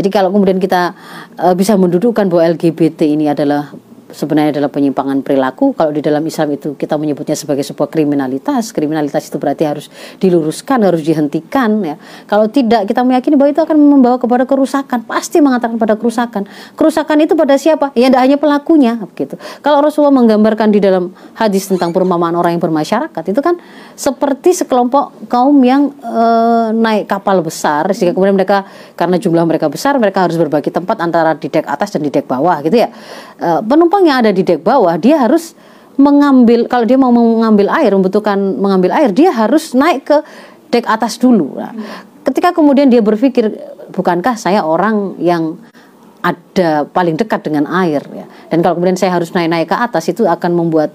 Jadi kalau kemudian kita uh, bisa mendudukkan bahwa LGBT ini adalah sebenarnya adalah penyimpangan perilaku. Kalau di dalam Islam itu kita menyebutnya sebagai sebuah kriminalitas. Kriminalitas itu berarti harus diluruskan, harus dihentikan. Ya. Kalau tidak, kita meyakini bahwa itu akan membawa kepada kerusakan. Pasti mengatakan pada kerusakan. Kerusakan itu pada siapa? Ya tidak hanya pelakunya. Begitu. Kalau Rasulullah menggambarkan di dalam hadis tentang perumpamaan orang yang bermasyarakat, itu kan seperti sekelompok kaum yang e, naik kapal besar, sehingga kemudian mereka karena jumlah mereka besar, mereka harus berbagi tempat antara di dek atas dan di dek bawah, gitu ya. E, penumpang penumpang yang ada di dek bawah dia harus mengambil kalau dia mau mengambil air membutuhkan mengambil air dia harus naik ke dek atas dulu. Nah, ketika kemudian dia berpikir bukankah saya orang yang ada paling dekat dengan air ya. Dan kalau kemudian saya harus naik-naik ke atas itu akan membuat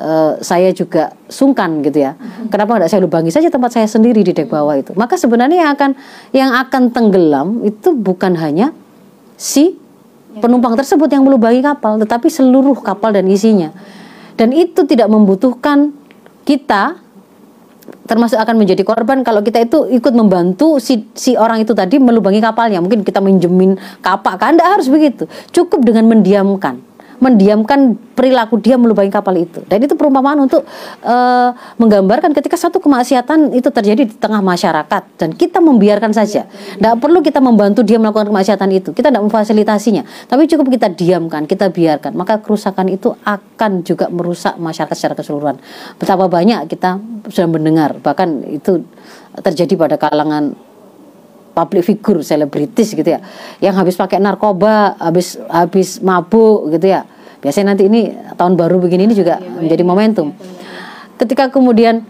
uh, saya juga sungkan gitu ya. Kenapa tidak saya lubangi saja tempat saya sendiri di dek bawah itu? Maka sebenarnya yang akan yang akan tenggelam itu bukan hanya si penumpang tersebut yang melubangi kapal, tetapi seluruh kapal dan isinya. Dan itu tidak membutuhkan kita termasuk akan menjadi korban kalau kita itu ikut membantu si si orang itu tadi melubangi kapalnya. Mungkin kita minjemin kapak kan, tidak harus begitu. Cukup dengan mendiamkan mendiamkan perilaku dia melubangi kapal itu. Dan itu perumpamaan untuk uh, menggambarkan ketika satu kemaksiatan itu terjadi di tengah masyarakat dan kita membiarkan saja. Tidak perlu kita membantu dia melakukan kemaksiatan itu. Kita tidak memfasilitasinya, tapi cukup kita diamkan, kita biarkan. Maka kerusakan itu akan juga merusak masyarakat secara keseluruhan. Betapa banyak kita sudah mendengar, bahkan itu terjadi pada kalangan public figure selebritis gitu ya. Yang habis pakai narkoba habis habis mabuk gitu ya. Biasanya nanti ini tahun baru begini ini juga iya, menjadi momentum. ketika kemudian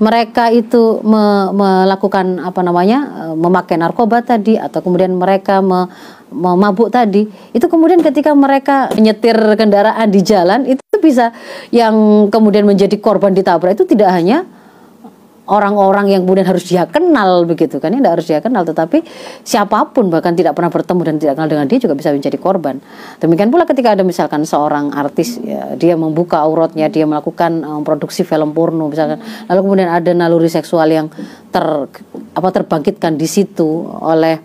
mereka itu me, melakukan apa namanya memakai narkoba tadi atau kemudian mereka me, memabuk tadi itu kemudian ketika mereka menyetir kendaraan di jalan itu bisa yang kemudian menjadi korban ditabrak itu tidak hanya orang-orang yang kemudian harus dia kenal begitu kan ya tidak harus dia kenal tetapi siapa pun bahkan tidak pernah bertemu dan tidak kenal dengan dia juga bisa menjadi korban. Demikian pula ketika ada misalkan seorang artis ya, dia membuka auratnya dia melakukan um, produksi film porno misalkan lalu kemudian ada naluri seksual yang ter apa terbangkitkan di situ oleh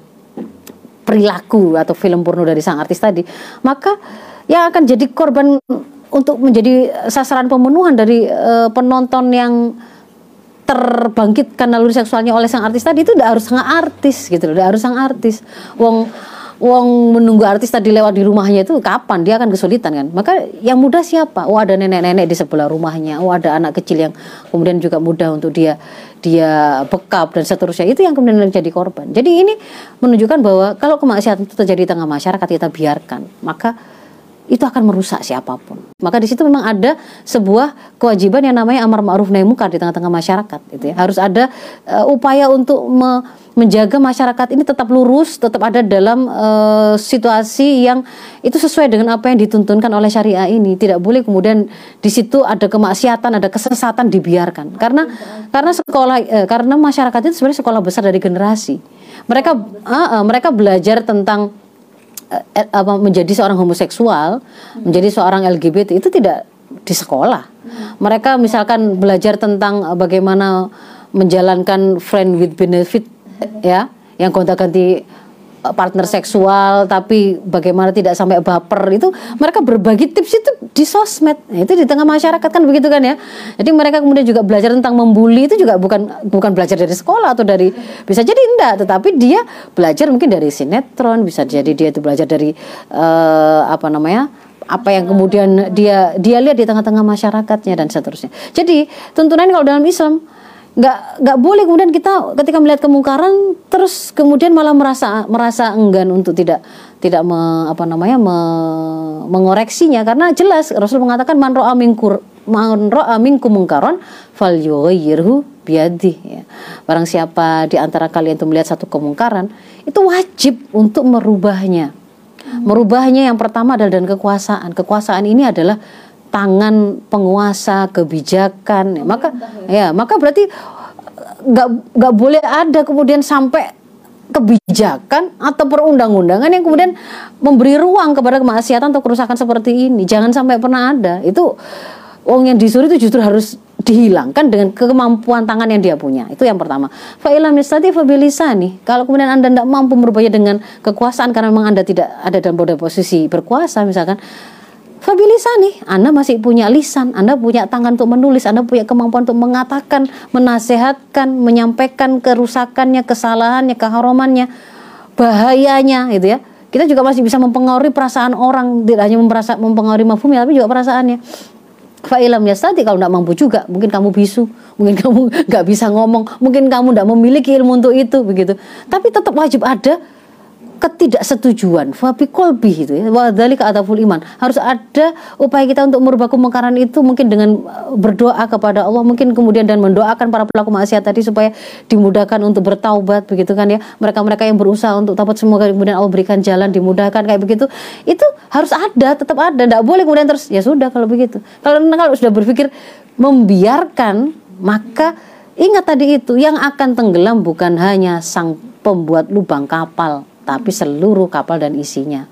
perilaku atau film porno dari sang artis tadi maka yang akan jadi korban untuk menjadi sasaran pembunuhan dari uh, penonton yang terbangkitkan naluri seksualnya oleh sang artis tadi itu udah harus sang artis gitu loh, udah harus sang artis. Wong Wong menunggu artis tadi lewat di rumahnya itu kapan? Dia akan kesulitan kan? Maka yang mudah siapa? Oh ada nenek-nenek di sebelah rumahnya. Oh ada anak kecil yang kemudian juga mudah untuk dia dia bekap dan seterusnya. Itu yang kemudian menjadi korban. Jadi ini menunjukkan bahwa kalau kemaksiatan itu terjadi di tengah masyarakat kita biarkan. Maka itu akan merusak siapa pun. Maka di situ memang ada sebuah kewajiban yang namanya amar ma'ruf nahi munkar di tengah-tengah masyarakat gitu ya. Harus ada uh, upaya untuk me menjaga masyarakat ini tetap lurus, tetap ada dalam uh, situasi yang itu sesuai dengan apa yang dituntunkan oleh syariah ini. Tidak boleh kemudian di situ ada kemaksiatan, ada kesesatan dibiarkan. Karena karena sekolah uh, karena masyarakat itu sebenarnya sekolah besar dari generasi. Mereka uh, uh, mereka belajar tentang apa menjadi seorang homoseksual, hmm. menjadi seorang LGBT itu tidak di sekolah. Hmm. Mereka misalkan belajar tentang eh, bagaimana menjalankan friend with benefit ya, yang gonta-ganti partner seksual tapi bagaimana tidak sampai baper itu mereka berbagi tips itu di sosmed. Nah, itu di tengah masyarakat kan begitu kan ya. Jadi mereka kemudian juga belajar tentang membuli itu juga bukan bukan belajar dari sekolah atau dari bisa jadi enggak tetapi dia belajar mungkin dari sinetron bisa jadi dia itu belajar dari uh, apa namanya apa yang kemudian dia dia lihat di tengah-tengah masyarakatnya dan seterusnya. Jadi tuntunan kalau dalam Islam nggak nggak boleh kemudian kita ketika melihat kemungkaran terus kemudian malah merasa merasa enggan untuk tidak tidak me, apa namanya me, mengoreksinya karena jelas Rasul mengatakan man ro'a minkur man ro'a minkum mungkaron fal yughayyirhu biadi ya. Barang siapa di antara kalian itu melihat satu kemungkaran itu wajib untuk merubahnya. Merubahnya yang pertama adalah dan kekuasaan. Kekuasaan ini adalah tangan penguasa kebijakan maka ya maka berarti nggak nggak boleh ada kemudian sampai kebijakan atau perundang-undangan yang kemudian memberi ruang kepada kemaksiatan atau kerusakan seperti ini jangan sampai pernah ada itu Wong yang disuruh itu justru harus dihilangkan dengan kemampuan tangan yang dia punya. Itu yang pertama. Fa'ilam yastati nih. Kalau kemudian Anda tidak mampu merubahnya dengan kekuasaan karena memang Anda tidak ada dalam posisi berkuasa misalkan, nih, Anda masih punya lisan, Anda punya tangan untuk menulis, Anda punya kemampuan untuk mengatakan, menasehatkan, menyampaikan kerusakannya, kesalahannya, keharumannya, bahayanya, gitu ya. Kita juga masih bisa mempengaruhi perasaan orang, tidak hanya mempengaruhi mafhumnya, tapi juga perasaannya. Fa'ilam yastati kalau tidak mampu juga, mungkin kamu bisu, mungkin kamu nggak bisa ngomong, mungkin kamu tidak memiliki ilmu untuk itu, begitu. Tapi tetap wajib ada ketidaksetujuan. Fabi kolbi itu ya wadali ke ataful iman. Harus ada upaya kita untuk merubah kemungkaran itu mungkin dengan uh, berdoa kepada Allah mungkin kemudian dan mendoakan para pelaku maksiat tadi supaya dimudahkan untuk bertaubat begitu kan ya. Mereka-mereka yang berusaha untuk taubat semoga kemudian Allah berikan jalan dimudahkan kayak begitu. Itu harus ada tetap ada tidak boleh kemudian terus. Ya sudah kalau begitu. Kalau kalau sudah berpikir membiarkan maka ingat tadi itu yang akan tenggelam bukan hanya sang pembuat lubang kapal tapi seluruh kapal dan isinya.